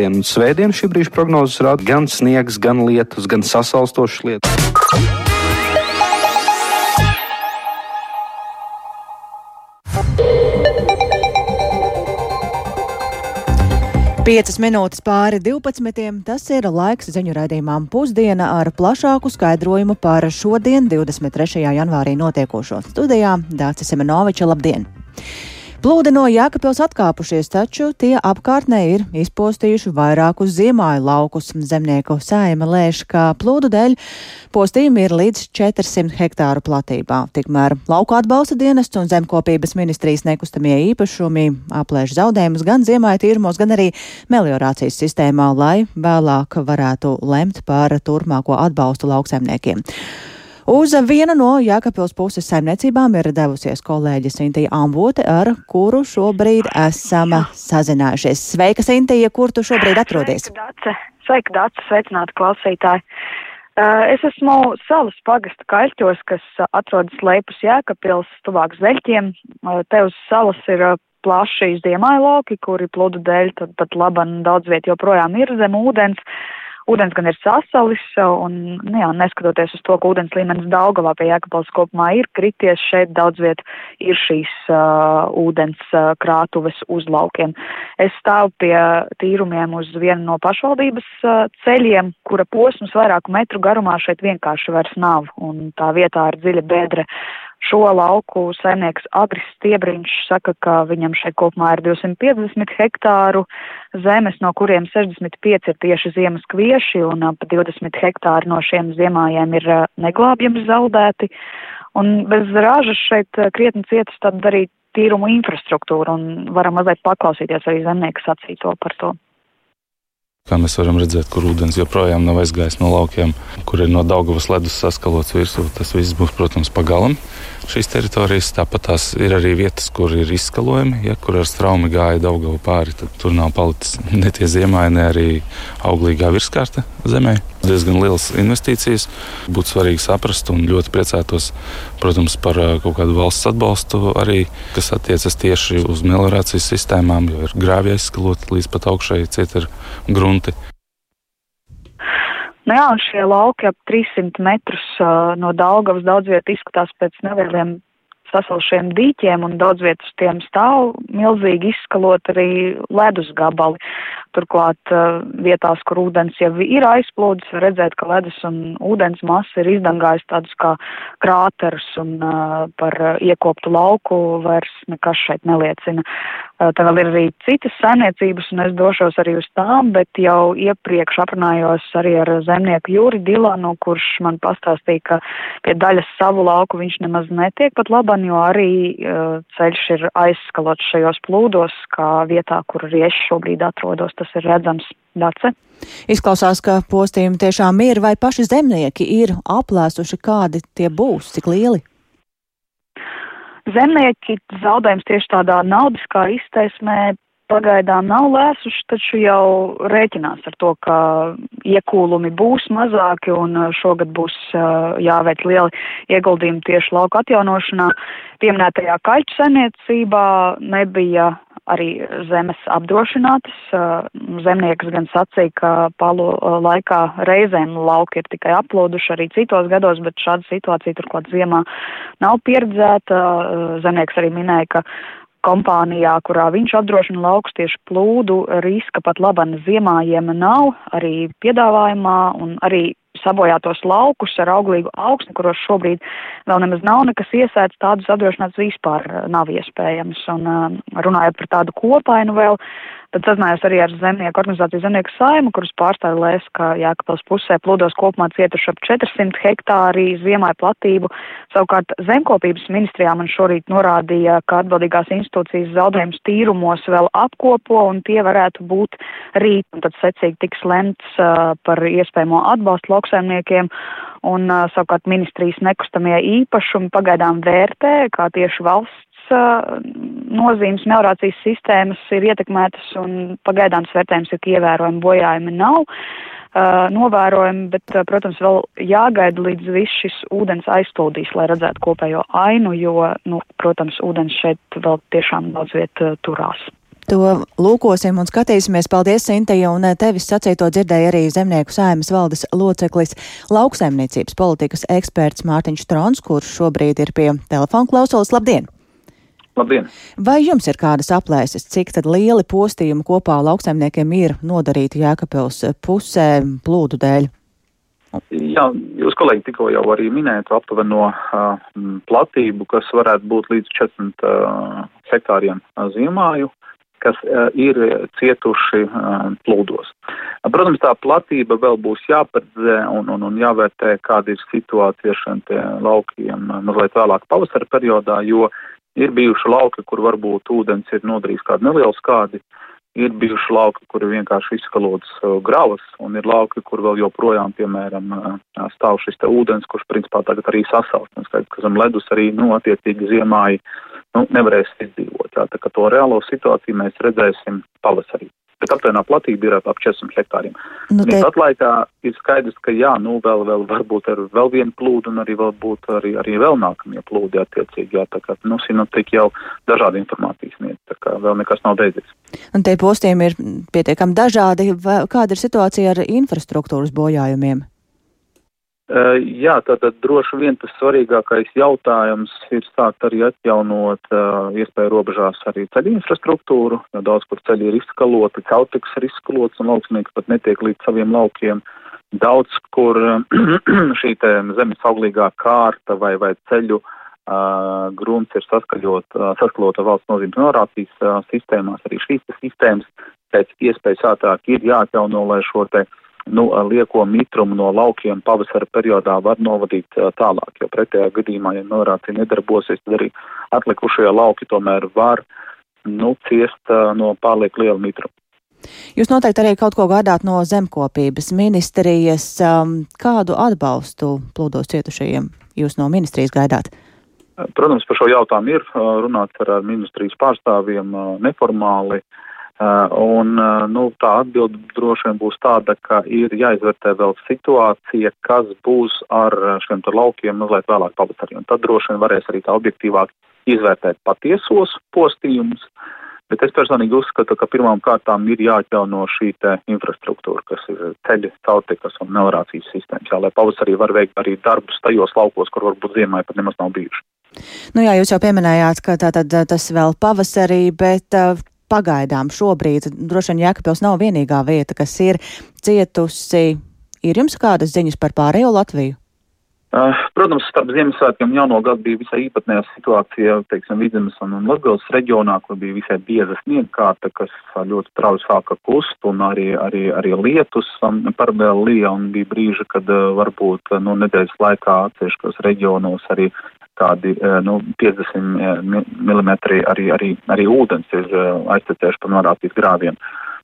Svētdien šī brīža prognozes rāda gan sniegs, gan lietus, gan sasalstošas lietas. Piecas minūtes pāri 12. Tas ir laiks ziņu raidījumām pusdiena ar plašāku skaidrojumu par šodien, 23. janvārī notiekošo studijā Dācis Semenoviča. Labdien! Plūdi no Jēkabpils atkāpušies, taču tie apkārtnē ir izpostījuši vairākus ziemāju laukus. Zemnieku sājuma lēš, ka plūdu dēļ postījumi ir līdz 400 hektāru platībā. Tikmēr lauku atbalsta dienests un zemkopības ministrijas nekustamie īpašumi aplēš zaudējumus gan ziemāju tīrumos, gan arī meliorācijas sistēmā, lai vēlāk varētu lemt par turpmāko atbalstu lauksaimniekiem. Uz vienu no Jākapils puses saimniecībām ir devusies kolēģe Sintīja Ambote, ar kuru šobrīd esam sazinājušies. Sveika, Sintīja, kur tu šobrīd atrodies? Sveika, Dace. Sveika, Dace. Sveicināti klausītāji. Uh, es esmu salas pagasta kaļķos, kas atrodas leipus Jēkapils, tuvāk zeļķiem. Uh, te uz salas ir uh, plaši ziemāja lauki, kuri plūdu dēļ tad pat laban daudz viet joprojām ir zem ūdens. Ūdens gan ir sasalis, un, nu jā, neskatoties uz to, ka ūdens līmenis Daugavā pie Jēkabals kopumā ir krities, šeit daudz viet ir šīs uh, ūdens uh, krātuves uz laukiem. Es stāvu pie tīrumiem uz vienu no pašvaldības uh, ceļiem, kura posms vairāku metru garumā šeit vienkārši vairs nav, un tā vietā ir dziļa bedre Šo lauku saimnieks Agris Stiebriņš saka, ka viņam šeit kopumā ir 250 hektāru zemes, no kuriem 65 ir tieši ziemas kvieši un ap 20 hektāri no šiem ziemājiem ir neglābjami zaudēti. Un bez ražas šeit krietni cietas tad arī tīrumu infrastruktūra un varam mazliet paklausīties arī zemnieku sacīto par to. Kā mēs varam redzēt, kur ūdens joprojām nav aizgājis no laukiem, kur ir no Daugavas ledus saskalots virsū, tas viss būs, protams, pagalam šīs teritorijas. Tāpat tās ir arī vietas, kur ir izskalojumi, ja kur ar straumi gāja Daugavu pāri, tad tur nav palicis ne tie ziemāji, ne arī auglīgā virskārta zemē. Diezgan liels investīcijas. Būtu svarīgi saprast un ļoti priecātos, protams, par kaut kādu valsts atbalstu arī, kas attiecas tieši uz meliorācijas sistēmām, jo ir grāvja izskalot līdz pat augšai, ciet ir grunti. Nu jā, šie lauki ap 300 metrus uh, no Daugavas daudz viet izskatās pēc nelieliem sasalšiem dīķiem un daudz vietas tiem stāv milzīgi izskalot arī ledus gabali. Turklāt uh, vietās, kur ūdens jau ir aizplūdis, var redzēt, ka ledus un ūdens masa ir izdangājis tādus kā krāterus un uh, par iekoptu lauku vairs nekas šeit neliecina. Uh, te vēl ir arī citas saimniecības un es došos arī uz tām, bet jau iepriekš aprunājos arī ar zemnieku Jūri Dilanu, kurš man pastāstīja, ka pie daļas savu lauku viņš nemaz netiek pat laban, jo arī ceļš ir aizskalots šajos plūdos, kā vietā, kur es šobrīd atrodos tas ir redzams Dace. Izklausās, ka postījumi tiešām ir, vai paši zemnieki ir aplēsuši, kādi tie būs, cik lieli? Zemnieki zaudējums tieši tādā naudiskā izteiksmē pagaidām nav lēsuši, taču jau rēķinās ar to, ka iekūlumi būs mazāki un šogad būs jāveic lieli ieguldījumi tieši lauka atjaunošanā. Pieminētajā kaļķu saimniecībā nebija arī zemes apdrošinātas. Zemnieks gan sacīja, ka palu laikā reizēm lauki ir tikai aplūduši arī citos gados, bet šāda situācija turklāt ziemā nav pieredzēta. Zemnieks arī minēja, ka kompānijā, kurā viņš apdrošina laukus tieši plūdu riska pat laban ziemājiem nav arī piedāvājumā un arī sabojātos laukus ar auglīgu augsni, kuros šobrīd vēl nemaz nav nekas iesēts, tādus apdrošināts vispār uh, nav iespējams. Un uh, runājot par tādu kopainu vēl, tad sazinājos arī ar zemnieku organizāciju Zemnieku saimu, kuras pārstāvi lēs, ka Jākapils pusē. Plūdos kopumā cietuši ap 400 hektāri ziemāju platību. Savukārt zemkopības ministrijā man šorīt norādīja, ka atbildīgās institūcijas zaudējums tīrumos vēl apkopo un tie varētu būt rīt, un tad secīgi tiks lemts uh, par iespējamo atbalstu lauksaimniekiem, un uh, savukārt ministrijas nekustamie īpašumi pagaidām vērtē, kā tieši valsts nozīmes meliorācijas sistēmas ir ietekmētas, un pagaidāms vērtējums ir, ka ievērojami bojājumi nav. Uh, novērojami, bet, uh, protams, vēl jāgaida līdz viss šis ūdens aizplūdīs, lai redzētu kopējo ainu, jo, nu, protams, ūdens šeit vēl tiešām daudz viet uh, turās. To lūkosim un skatīsimies. Paldies, Sinteja, un tevis sacīto dzirdēja arī zemnieku saimas valdes loceklis, lauksaimniecības politikas eksperts Mārtiņš Trons, kurš šobrīd ir pie telefona klausulas. Labdien! Labdien! Vai jums ir kādas aplēses, cik lieli postījumi kopā lauksaimniekiem ir nodarīti Jēkabpils pusē plūdu dēļ? Jā, jūs kolēģi tikko jau arī minējāt aptuveno uh, platību, kas varētu būt līdz 40 uh, hektāriem uh, ziemāju, kas uh, ir cietuši uh, plūdos. Uh, protams, tā platība vēl būs jāparedzē un, un, un jāvērtē, kāda ir situācija ar šiem laukiem uh, mazliet vēlāk pavasara periodā, jo ir bijuši lauki, kur varbūt ūdens ir nodarījis kādu nelielu skādi. Ir bijuši lauki, kur ir vienkārši izskalots uh, gravas, un ir lauki, kur vēl joprojām, piemēram, uh, stāv šis te ūdens, kurš principā tagad arī sasalst. Un skaidrs, ka zem ledus arī, nu, attiecīgi ziemāji, nu, nevarēs izdzīvot. Jā, tā kā to reālo situāciju mēs redzēsim pavasarī bet aptuvenā platība ir ap 40 hektāriem. Nu, te... Pat laikā ir skaidrs, ka jā, nu vēl, vēl varbūt ar vēl vienu plūdu un arī vēl būtu arī, arī vēl nākamie plūdi attiecīgi, jā, tā kā, nu, sinoptik jau dažādi informācijas sniedz, tā kā vēl nekas nav beidzies. Un tie postījumi ir pietiekami dažādi. Kāda ir situācija ar infrastruktūras bojājumiem? Uh, jā, tātad droši vien tas svarīgākais jautājums ir sākt arī atjaunot uh, iespēju robežās arī ceļu infrastruktūru, jo daudz kur ceļi ir izskaloti, celtiks ir izskalots un lauksnieki pat netiek līdz saviem laukiem. Daudz kur šī te zemes auglīgā kārta vai, vai ceļu uh, grunts ir saskaļot, uh, saskalota valsts nozīmes norācijas uh, sistēmās, arī šīs sistēmas pēc iespējas ātrāk ir jāatjauno, lai šo te uh, nu, lieko mitrumu no laukiem pavasara periodā var novadīt tālāk, jo pretējā gadījumā, ja norācija nedarbosies, tad arī atlikušie lauki tomēr var nu, ciest no pārlieku liela mitruma. Jūs noteikti arī kaut ko gaidāt no zemkopības ministrijas. Kādu atbalstu plūdos cietušajiem jūs no ministrijas gaidāt? Protams, par šo jautājumu ir runāts ar ministrijas pārstāvjiem neformāli. Uh, un uh, nu, tā atbilde droši vien būs tāda, ka ir jāizvērtē vēl situācija, kas būs ar šiem laukiem mazliet vēlāk pavasarī. Un tad droši vien varēs arī tā objektīvāk izvērtēt patiesos postījumus. Bet es personīgi uzskatu, ka pirmām kārtām ir jāatjauno šī infrastruktūra, kas ir ceļi, celtikas un melorācijas sistēmas, jā, lai pavasarī var veikt arī darbus tajos laukos, kur varbūt ziemai pat nemaz nav bijuši. Nu jā, jūs jau pieminējāt, ka tātad tas vēl pavasarī, bet pagaidām šobrīd droši vien Jēkabils nav vienīgā vieta, kas ir cietusi. Ir jums kādas ziņas par pārējo Latviju? Uh, protams, starp Ziemassvētkiem un Jauno gadu bija visai īpatnējā situācija, teiksim, Vidzemes un, un Latgales reģionā, kur bija visai bieza sniegkārta, kas ļoti strauji sāka kust, un arī, arī, arī lietus um, paralēli lija, un bija brīži, kad uh, varbūt uh, nu, nedēļas laikā atsevišķos reģionos arī kādi nu, 50 mm arī, arī, arī ūdens ir aiztecējuši pa norādīt grāviem.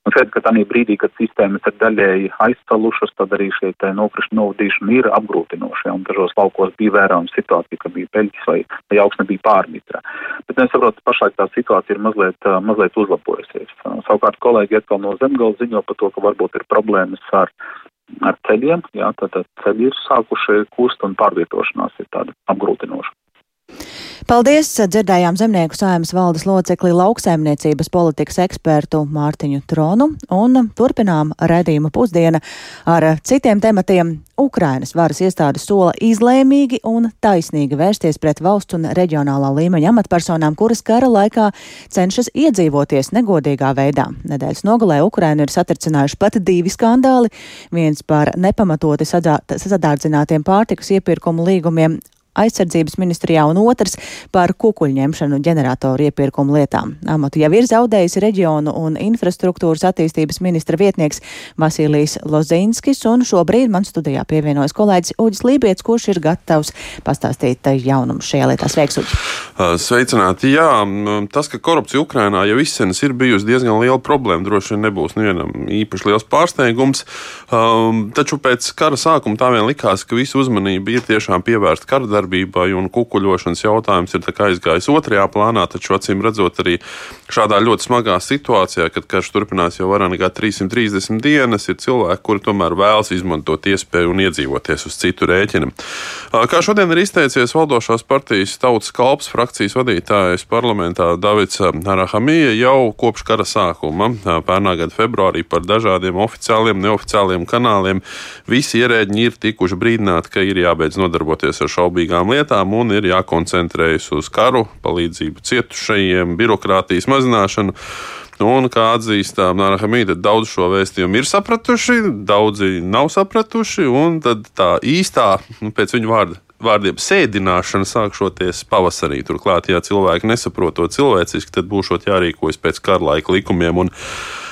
Un šeit, ka tādā brīdī, kad sistēmas ir daļēji aizsalušas, tad arī šie nokrišņu novadīšana ir apgrūtinoši. Un dažos laukos bija vērojama situācija, ka bija peļķis vai, vai augsne bija pārmitra. Bet es saprotu, pašlaik tā situācija ir mazliet, mazliet uzlabojusies. Savukārt kolēģi atkal no zemgala ziņo par to, ka varbūt ir problēmas ar ar ceļiem, jā, tad ceļi ir sākuši kust un pārvietošanās ir tāda apgrūtinoša. Paldies! Dzirdējām zemnieku saimas valdes locekli lauksaimniecības politikas ekspertu Mārtiņu Tronu un turpinām redzījuma pusdiena ar citiem tematiem. Ukrainas varas iestādes sola izlēmīgi un taisnīgi vērsties pret valsts un reģionālā līmeņa amatpersonām, kuras kara laikā cenšas iedzīvoties negodīgā veidā. Nedēļas nogalē Ukraina ir satricinājuši pat divi skandāli. Viens par nepamatoti sadārdzinātiem pārtikas iepirkumu līgumiem aizsardzības ministrijā un otrs par kukuļņemšanu ģeneratoru iepirkumu lietām. Amatu jau ir zaudējis reģionu un infrastruktūras attīstības ministra vietnieks Vasilijs Lozinskis, un šobrīd man studijā pievienojas kolēģis Uģis Lībijams, kurš ir gatavs pastāstīt jaunumus šajā lietā. Sveiks, Uģi! Sveicināti! Jā, tas, ka korupcija Ukrainā jau izsenas ir bijusi diezgan liela problēma, droši vien nebūs nevienam īpaši liels pārsteigums. Um, taču pēc kara sākuma tā vien likās, ka visa uzmanība ir tiešām pievērsta kara darbībām darbībai, un kukuļošanas jautājums ir aizgājis otrajā plānā. Taču, acīm redzot, arī šādā ļoti smagā situācijā, kad karš turpinās jau vairāk nekā 330 dienas, ir cilvēki, kuri tomēr vēlas izmantot iespēju un iedzīvoties uz citu rēķinu. Kā šodien ir izteicies valdošās partijas Tautas kalps frakcijas vadītājs parlamentā Davids Arahamija jau kopš kara sākuma, pērnā gada februārī, par dažādiem oficiāliem, neoficiāliem kanāliem. Visi ierēģi ir tikuši brīdināti, ka ir jābeidz nodarboties ar šaubīgām lietām un ir jākoncentrējas uz karu, palīdzību cietušajiem, birokrātijas mazināšanu. Un, kā atzīstām Nāra Hamīda, daudz šo vēstījumu ir sapratuši, daudzi nav sapratuši, un tā īstā, nu, pēc viņu vārda, vārdiem sēdināšana sākšoties pavasarī. Turklāt, ja cilvēki nesaprot to cilvēciski, tad būšot jārīkojas pēc kara laika likumiem. Un,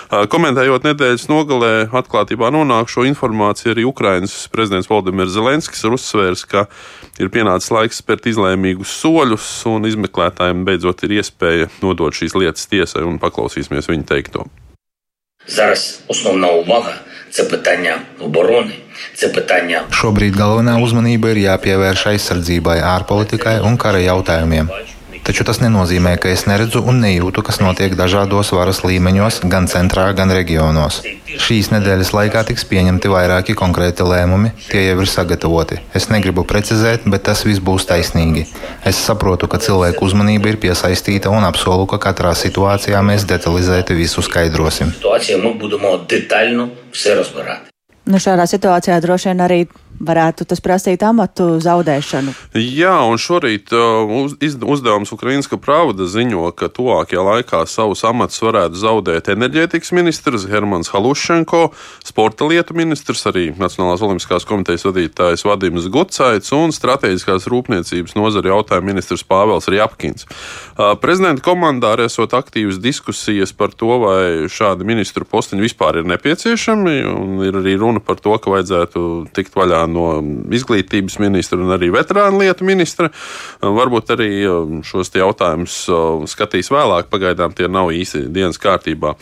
Komentējot nedēļas nogalē, atklātībā nonāk šo informāciju arī Ukrainas prezidents Valdemirs Zelenskis ir uzsvērs, ka ir pienācis laiks spērt izlēmīgus soļus, un izmeklētājiem beidzot ir iespēja nodot šīs lietas tiesai, un paklausīsimies viņa teikto. Зараз основна увага це питання оборони, це питання. Šobrīd galvenā uzmanība ir jāpievērš aizsardzībai, ārpolitikai un kara jautājumiem. Taču tas nenozīmē, ka es neredzu un nejūtu, kas notiek dažādos varas līmeņos, gan centrā, gan reģionos. Šīs nedēļas laikā tiks pieņemti vairāki konkrēti lēmumi, tie jau ir sagatavoti. Es negribu precizēt, bet tas viss būs taisnīgi. Es saprotu, ka cilvēku uzmanība ir piesaistīta un apsolu, ka katrā situācijā mēs detalizēti visu skaidrosim. Nu, šajā nu, situācijā droši vien arī varētu tas prasīt amatu zaudēšanu. Jā, un šorīt uh, uz, uzdevums Ukraiņska pravda ziņo, ka tuvākajā laikā savus amatus varētu zaudēt enerģētikas ministrs Hermans Halušenko, sporta lietu ministrs, arī Nacionālās olimpiskās komitejas vadītājs Vadims Gucaits un strateģiskās rūpniecības nozara jautājuma ministrs Pāvels Rjapkins. Uh, prezidenta komandā arī esot aktīvas diskusijas par to, vai šādi ministru postiņi vispār ir nepieciešami, un ir arī runa par to, ka vajadzētu tikt vaļā no izglītības ministra un arī veterānu lietu ministra. Varbūt arī um, šos jautājumus um, skatīs vēlāk, pagaidām tie nav īsti dienas kārtībā.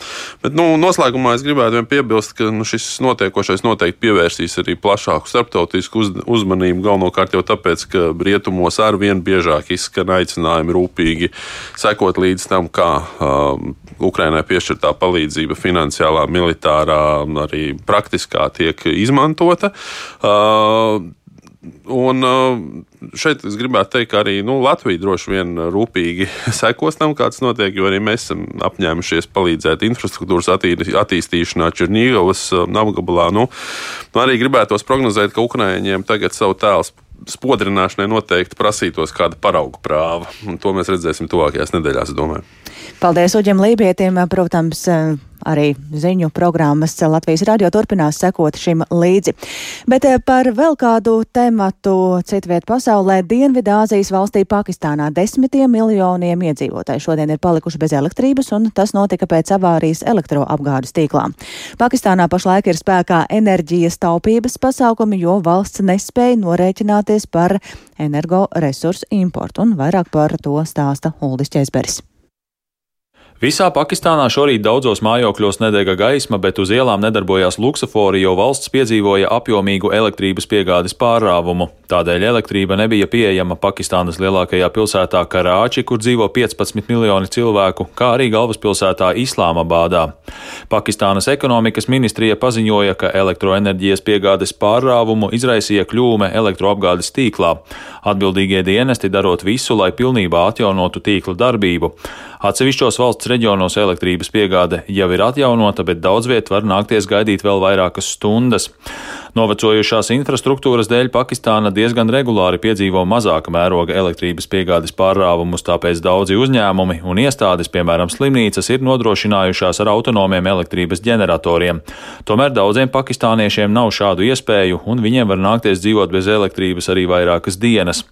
Bet nu, noslēgumā es gribētu vien piebilst, ka nu, šis notiekošais noteikti pievērsīs arī plašāku starptautisku uz, uzmanību, galvenokārt jau tāpēc, ka rietumos ar vien biežāk izskan aicinājumi rūpīgi sekot līdz tam, kā um, Ukrainai piešķirtā palīdzība finansiālā, militārā, arī praktiskā tiek izmantota. Uh, Un uh, šeit es gribētu teikt, ka arī nu, Latvija droši vien rūpīgi sekos tam, kāds notiek, jo arī mēs esam apņēmušies palīdzēt infrastruktūras attīstīšanā Černīgavas uh, apgabalā. Nu, arī gribētos prognozēt, ka Ukraiņiem tagad savu tēlu spodrināšanai noteikti prasītos kāda paraugu prāva. Un to mēs redzēsim tuvākajās nedēļās, domāju. Paldies Uģim Lībietim, protams, arī ziņu programmas Latvijas radio turpinās sekot šim līdzi. Bet eh, par vēl kādu tematu citviet pasaulē Dienvidāzijas valstī Pakistānā desmitiem miljoniem iedzīvotāji šodien ir palikuši bez elektrības, un tas notika pēc avārijas elektroapgādes tīklā. Pakistānā pašlaik ir spēkā enerģijas taupības pasākumi, jo valsts nespēja norēķināties par energoresursu importu, un vairāk par to stāsta Uldis Česberis. Visā Pakistānā šorīt daudzos mājokļos nedega gaisma, bet uz ielām nedarbojās luksofori, jo valsts piedzīvoja apjomīgu elektrības piegādes pārāvumu. Tādēļ elektrība nebija pieejama Pakistānas lielākajā pilsētā Karāči, kur dzīvo 15 miljoni cilvēku, kā arī galvaspilsētā Islāmabādā. Pakistānas ekonomikas ministrija paziņoja, ka elektroenerģijas piegādes pārāvumu izraisīja kļūme elektroapgādes tīklā. Atbildīgie dienesti darot visu, lai pilnībā atjaunotu tīkla darbību. Atsevišķos valsts reģionos elektrības piegāde jau ir atjaunota, bet daudz viet var nākties gaidīt vēl vairākas stundas. Novecojušās infrastruktūras dēļ Pakistāna diezgan regulāri piedzīvo mazāka mēroga elektrības piegādes pārrāvumus, tāpēc daudzi uzņēmumi un iestādes, piemēram, slimnīcas, ir nodrošinājušās ar autonomiem elektrības ģeneratoriem. Tomēr daudziem pakistāniešiem nav šādu iespēju, un viņiem var nākties dzīvot bez elektrības arī vairākas dienas.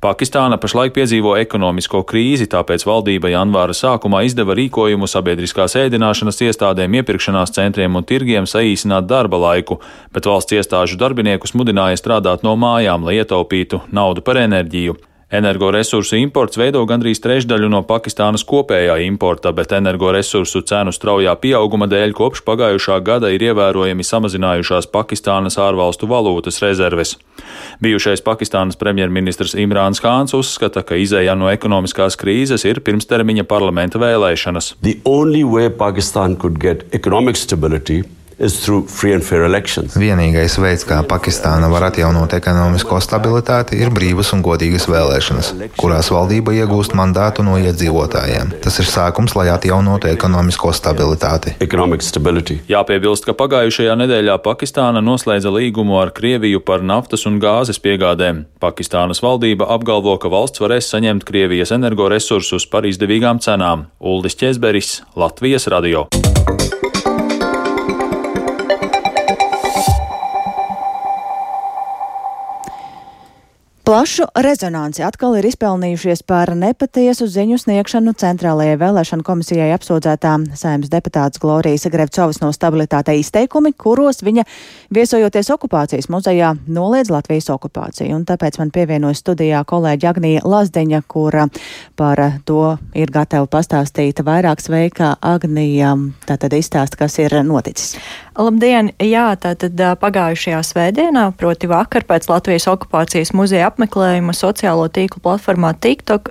Pakistāna pašlaik piedzīvo ekonomisko krīzi, tāpēc valdība janvāra sākumā izdeva rīkojumu sabiedriskās ēdināšanas iestādēm, iepirkšanās centriem un tirgiem saīsināt darba laiku, bet valsts iestāžu darbiniekus mudināja strādāt no mājām, lai ietaupītu naudu par enerģiju. Energoresursu imports veido gandrīz trešdaļu no Pakistānas kopējā importa, bet energoresursu cenu straujā pieauguma dēļ kopš pagājušā gada ir ievērojami samazinājušās Pakistānas ārvalstu valūtas rezerves. Bijušais Pakistānas premjerministrs Imrāns Hāns uzskata, ka izējā no ekonomiskās krīzes ir pirmstermiņa parlamenta vēlēšanas. Vienīgais veids, kā Pakistāna var atjaunot ekonomisko stabilitāti, ir brīvas un godīgas vēlēšanas, kurās valdība iegūst mandātu no iedzīvotājiem. Tas ir sākums, lai atjaunotu ekonomisko stabilitāti. Jāpiebilst, ka pagājušajā nedēļā Pakistāna noslēdza līgumu ar Krieviju par naftas un gāzes piegādēm. Pakistānas valdība apgalvo, ka valsts varēs saņemt Krievijas energoresursus par izdevīgām cenām. Uldis Česberis, Latvijas radio. Plašu rezonanci atkal ir izpelnījušies par nepatiesu ziņu sniegšanu Centrālajai vēlēšanu komisijai apsūdzētā saimnes deputāts Glorijas Grevcovas no stabilitātei izteikumi, kuros viņa viesojoties okupācijas muzejā noliedz Latvijas okupāciju. Un tāpēc man pievienojas studijā kolēģi Agnija Lazdeņa, kura par to ir gatava pastāstīt vairāk sveika Agnija. Tātad izstāst, kas ir noticis. Labdien! Jā, tātad pagājušajā svētdienā, proti vakar pēc Latvijas okupācijas muzeja apmeklējuma sociālo tīklu platformā TikTok,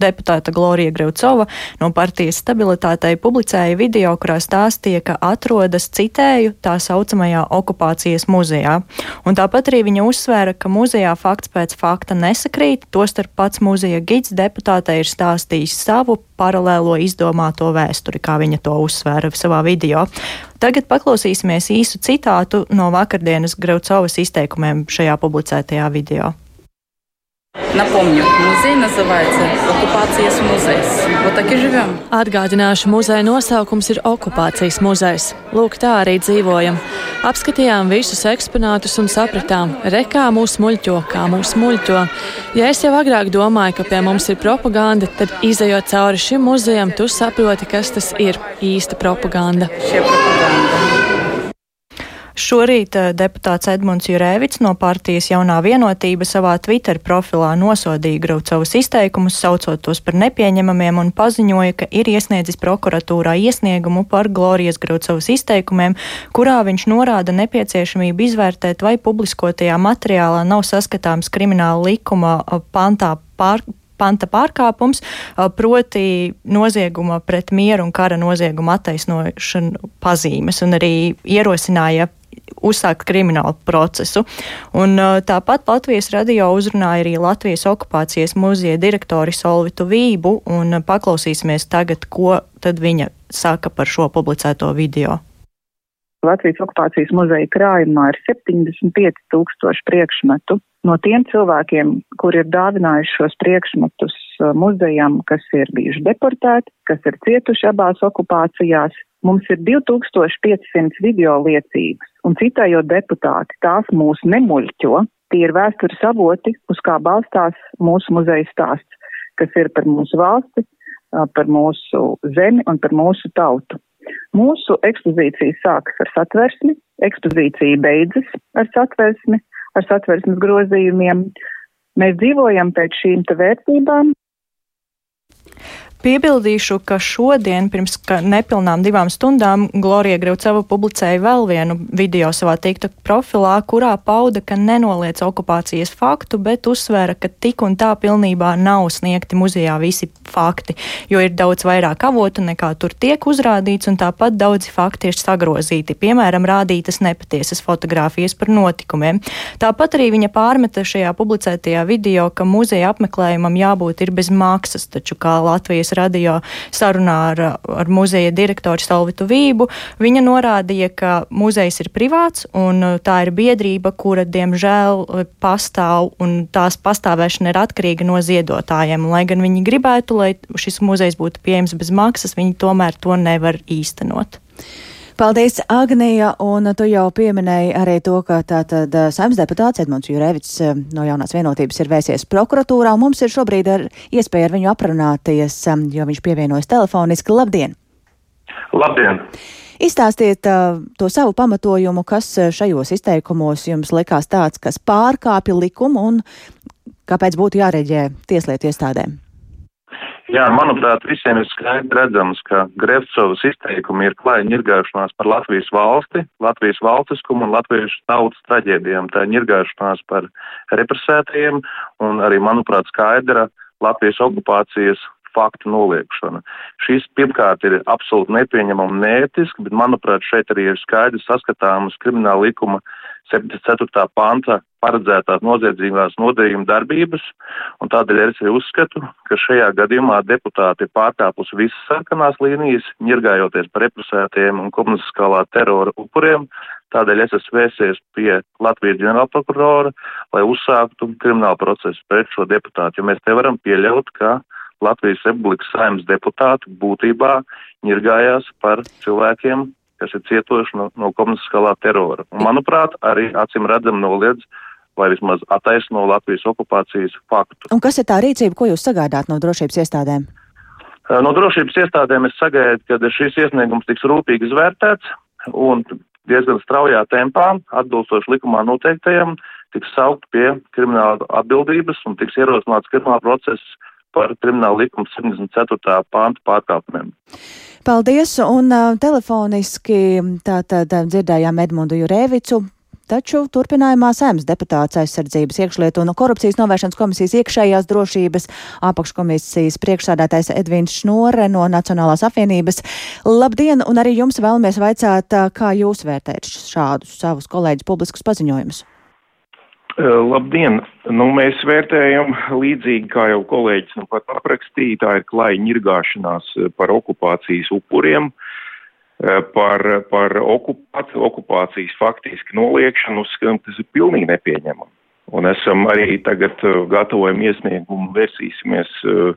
deputāta Glorija Greucova no partijas stabilitātei publicēja video, kurā stāstīja, ka atrodas, citēju, tā saucamajā okupācijas muzejā. Un tāpat arī viņa uzsvēra, ka muzejā fakts pēc fakta nesakrīt, tostarp pats muzeja gids deputātei ir stāstījis savu paralēlo izdomāto vēsturi, kā viņa to uzsvēra savā video. Tagad paklausīsimies īsu citātu no vakardienas Graucovas izteikumiem šajā publicētajā video. Напомню, музей называется «Оккупациес музейс». Вот так и живем. Atgādināšu, muzeja nosaukums ir Okupācijas muzejs. Lūk, tā arī dzīvojam. Apskatījām visus eksponātus un sapratām, re, kā mūs muļķo, kā mūs muļķo. Ja es jau agrāk domāju, ka pie mums ir propaganda, tad izējot cauri šim muzejam, tu saproti, kas tas ir īsta propaganda. Šie propaganda. Šorīt eh, deputāts Edmunds Jurēvits no partijas jaunā vienotība savā Twitter profilā nosodīja Graucovas izteikumus, saucot tos par nepieņemamiem un paziņoja, ka ir iesniedzis prokuratūrā iesniegumu par Glorijas Graucovas izteikumiem, kurā viņš norāda nepieciešamību izvērtēt, vai publiskotajā materiālā nav saskatāms krimināla likuma eh, pantā pār, panta pārkāpums, eh, proti nozieguma pret mieru un kara nozieguma attaisnošanu pazīmes, un arī ierosināja uzsākt kriminālu procesu. Un, tāpat Latvijas radio uzrunāja arī Latvijas okupācijas muzeja direktori Solvitu Vību, un paklausīsimies tagad, ko tad viņa saka par šo publicēto video. Latvijas okupācijas muzeja krājumā ir 75 tūkstoši priekšmetu. No tiem cilvēkiem, kuri ir dāvinājuši šos priekšmetus muzejam, kas ir bijuši deportēti, kas ir cietuši abās okupācijās, Mums ir 2500 video liecības, un citējot deputāti, tās mūs nemuļķo, tie ir vēstures avoti, uz kā balstās mūsu muzeja stāsts, kas ir par mūsu valsti, par mūsu zemi un par mūsu tautu. Mūsu ekspozīcija sākas ar satversmi, ekspozīcija beidzas ar satversmi, ar satversmes grozījumiem. Mēs dzīvojam pēc šīm vērtībām, Piebildīšu, ka šodien, pirms ka nepilnām divām stundām, Glorija Graucava publicēja vēl vienu video savā TikTok profilā, kurā pauda, ka nenoliec okupācijas faktu, bet uzsvēra, ka tik un tā pilnībā nav sniegti muzejā visi fakti, jo ir daudz vairāk avotu nekā tur tiek uzrādīts, un tāpat daudzi fakti ir sagrozīti, piemēram, rādītas nepatiesas fotogrāfijas par notikumiem. Tāpat arī viņa pārmeta šajā publicētajā video, ka muzeja apmeklējumam jābūt ir bez maksas, taču kā Latvijas Latvijas radio sarunā ar, ar muzeja direktoru Salvitu Vību, viņa norādīja, ka muzejs ir privāts un uh, tā ir biedrība, kura diemžēl uh, pastāv un tās pastāvēšana ir atkarīga no ziedotājiem. Lai gan viņi gribētu, lai šis muzejs būtu pieejams bez maksas, viņi tomēr to nevar īstenot. Paldies, Agnija, un tu jau pieminēji arī to, ka tātad saimnes deputāts Edmunds Jurevits no jaunās vienotības ir vēsies prokuratūrā. Mums ir šobrīd ar iespēju ar viņu aprunāties, jo viņš pievienojas telefoniski. Labdien! Labdien! Izstāstiet uh, to savu pamatojumu, kas šajos izteikumos jums likās tāds, kas pārkāpja likumu un Kāpēc būtu jāreģē tieslietu iestādēm? Jā, manuprāt, visiem ir skaidri redzams, ka Grefcovas izteikumi ir klāja ņirgāšanās par Latvijas valsti, Latvijas valstiskumu un latviešu tautas traģēdijām. Tā ir ņirgāšanās par represētajiem un arī, manuprāt, skaidra Latvijas okupācijas faktu noliekšana. Šis pirmkārt ir absolūti nepieņemama un neētiski, bet manuprāt šeit arī ir skaidrs saskatāmas krimināla likuma 74. panta paredzētās noziedzīgās nodarījuma darbības, un tādēļ es arī uzskatu, ka šajā gadījumā deputāti ir pārkāpusi visas sarkanās līnijas, ņirgājoties par represētiem un komunistiskālā terora upuriem, tādēļ es esmu vēsies pie Latvijas ģenerālprokurora, lai uzsāktu kriminālu procesu pret šo deputātu, jo mēs nevaram pieļaut, ka Latvijas Republikas saimnes deputāti būtībā ņirgājās par cilvēkiem, kas ir cietuši no, no komunistiskā terora. Un, manuprāt, arī acīm redzam noliedz vai vismaz attaisno Latvijas okupācijas faktu. Un kas ir tā rīcība, ko jūs sagaidāt no drošības iestādēm? No drošības iestādēm es sagaidu, ka šis iesniegums tiks rūpīgi izvērtēts un diezgan straujā tempā, atbilstoši likumā noteiktajam, tiks saukt pie krimināla atbildības un tiks ierosināts krimināla process par kriminālu likumu 74. pāntu pārkāpumiem. Paldies, un uh, telefoniski tātad dzirdējām Edmundu Jurēvicu. Taču turpinājumā Sēmas deputāts aizsardzības iekšlietu un korupcijas novēršanas komisijas iekšējās drošības apakškomisijas priekšsādātais Edvins Šnore no Nacionālās apvienības. Labdien, un arī jums vēlamies vaicāt, kā jūs vērtējat šādus savus kolēģus publiskus paziņojumus. Labdien! Nu, mēs vērtējam līdzīgi, kā jau kolēģis nu pat aprakstīja, tā ir klāja ņirgāšanās par okupācijas upuriem, par, par okupāciju, okupācijas faktiski noliekšanu, uzskatām, tas ir pilnīgi nepieņemami. Un esam arī tagad gatavojam iesniegumu, vērsīsimies uh,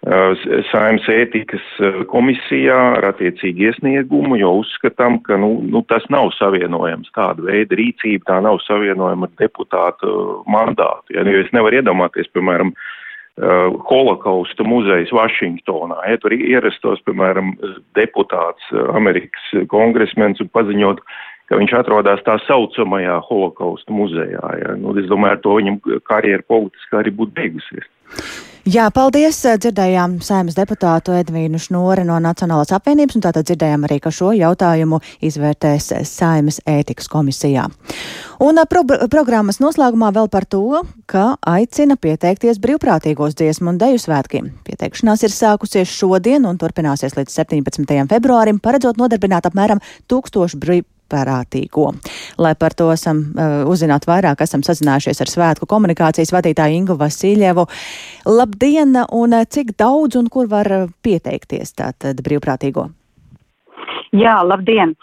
Saimnes ētikas komisijā ar attiecīgu iesniegumu, jo uzskatām, ka nu, nu, tas nav savienojams tāda veida rīcība, tā nav savienojama ar deputātu mandātu. Ja, jo es nevaru iedomāties, piemēram, holokausta muzejs Vašingtonā. Ja tur ierastos, piemēram, deputāts, Amerikas kongresmens un paziņot, ka viņš atrodas tā saucamajā holokausta muzejā. Ja. Nu, es domāju, ar to viņam karjera politiski arī būtu beigusies. Jā, paldies. Dzirdējām saimas deputātu Edvīnu Šnori no Nacionālās apvienības, un tātad dzirdējām arī, ka šo jautājumu izvērtēs saimas ētikas komisijā. Un pro programmas noslēgumā vēl par to, ka aicina pieteikties brīvprātīgos dziesmu un deju svētkiem. Pieteikšanās ir sākusies šodien un turpināsies līdz 17. februārim, paredzot nodarbināt apmēram tūkstošu brīvprātīgo parātīgo. Lai par to esam uh, uzzinātu vairāk, esam sazinājušies ar svētku komunikācijas vadītāju Ingu Vasiljevu. Labdien, un uh, cik daudz un kur var uh, pieteikties tātad brīvprātīgo? Jā, labdien!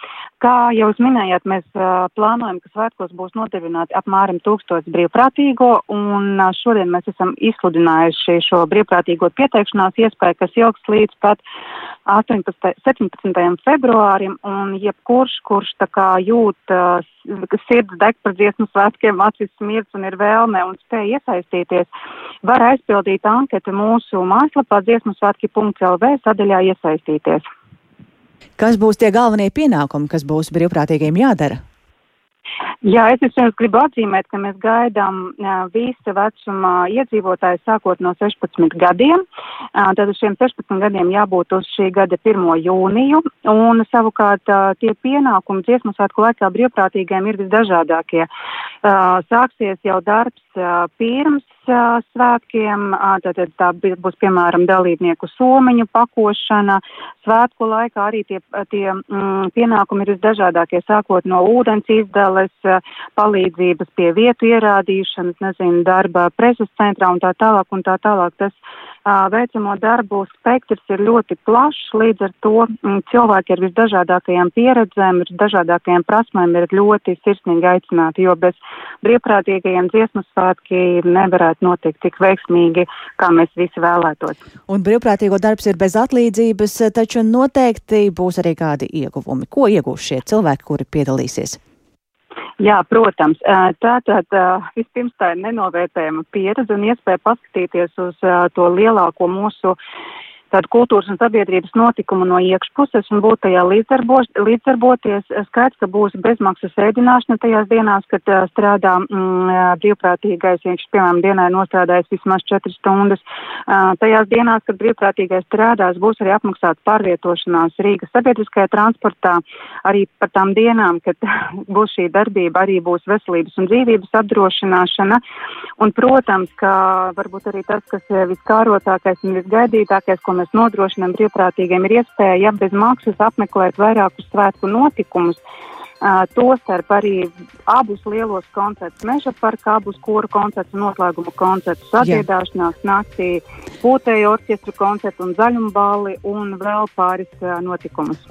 Kā jau jūs minējāt, mēs uh, plānojam, ka svētkos būs nodevināti apmēram tūkstots brīvprātīgo, un uh, šodien mēs esam izsludinājuši šo brīvprātīgo pieteikšanās iespēju, kas ilgs līdz pat 18, 17. februārim, un jebkurš, kurš tā kā jūt, uh, ka sirds deg par dziesmu svētkiem, acis smirds un ir vēlme un spēja iesaistīties, var aizpildīt anketu mūsu mājaslapā dziesmu svētki.lv sadaļā iesaistīties. Kas būs tie galvenie pienākumi, kas būs brīvprātīgiem jādara? Jā, es vispirms gribu atzīmēt, ka mēs gaidām visa vecuma iedzīvotāji sākot no 16 gadiem. Tad šiem 16 gadiem jābūt uz šī gada 1. jūniju. Un savukārt tie pienākumi dziesmu svētku laikā brīvprātīgiem ir visdažādākie. Sāksies jau darbs pirms svētkiem, tad tā būs piemēram dalībnieku somiņu pakošana. Svētku laikā arī tie, tie mm, pienākumi ir visdažādākie, sākot no ūdens izdales, palīdzības pie vietu ierādīšanas, nezinu, darba preses centrā un tā tālāk un tā tālāk. Tas veicamo darbu spektrs ir ļoti plašs, līdz ar to mm, cilvēki ar visdažādākajām pieredzēm, ar dažādākajām prasmēm ir ļoti sirsnīgi aicināti, jo bez brīvprātīgajiem dziesmu svētki nevarētu notikt tik veiksmīgi, kā mēs visi vēlētos. Un brīvprātīgo darbs ir bez atlīdzības, taču noteikti būs arī kādi ieguvumi. Ko iegūs šie cilvēki, kuri piedalīsies? Jā, protams. Tātad vispirms tā ir nenovērtējama pieredze un iespēja paskatīties uz to lielāko mūsu tādu kultūras un sabiedrības notikumu no iekšpuses un būt tajā līdzdarboties. Skaidrs, ka būs bezmaksas ēdināšana tajās dienās, kad uh, strādā mm, brīvprātīgais, ja viņš, piemēram, dienā ir nostrādājis vismaz 4 stundas. Uh, tajās dienās, kad brīvprātīgais strādās, būs arī apmaksāta pārvietošanās Rīgas sabiedriskajā transportā. Arī par tām dienām, kad būs šī darbība, arī būs veselības un dzīvības apdrošināšana. Un, protams, ka varbūt arī tas, kas ir viskārotākais un visgaidītākais, ko mēs nodrošinām brīvprātīgiem, ir iespēja bez maksas apmeklēt vairākus svētku notikumus. Uh, Tostarp arī abus lielos koncertus, meža parka, abus koru koncertus, noslēguma koncertus, atdziedāšanās naktī, pūtēju orķestru koncertu un zaļumbali un vēl pāris uh, notikumus.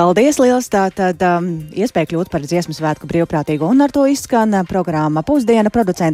Paldies, liels! Tātad um, iespēja kļūt par dziesmu svētku brīvprātīgu un ar to izskan programma pusdiena producenti.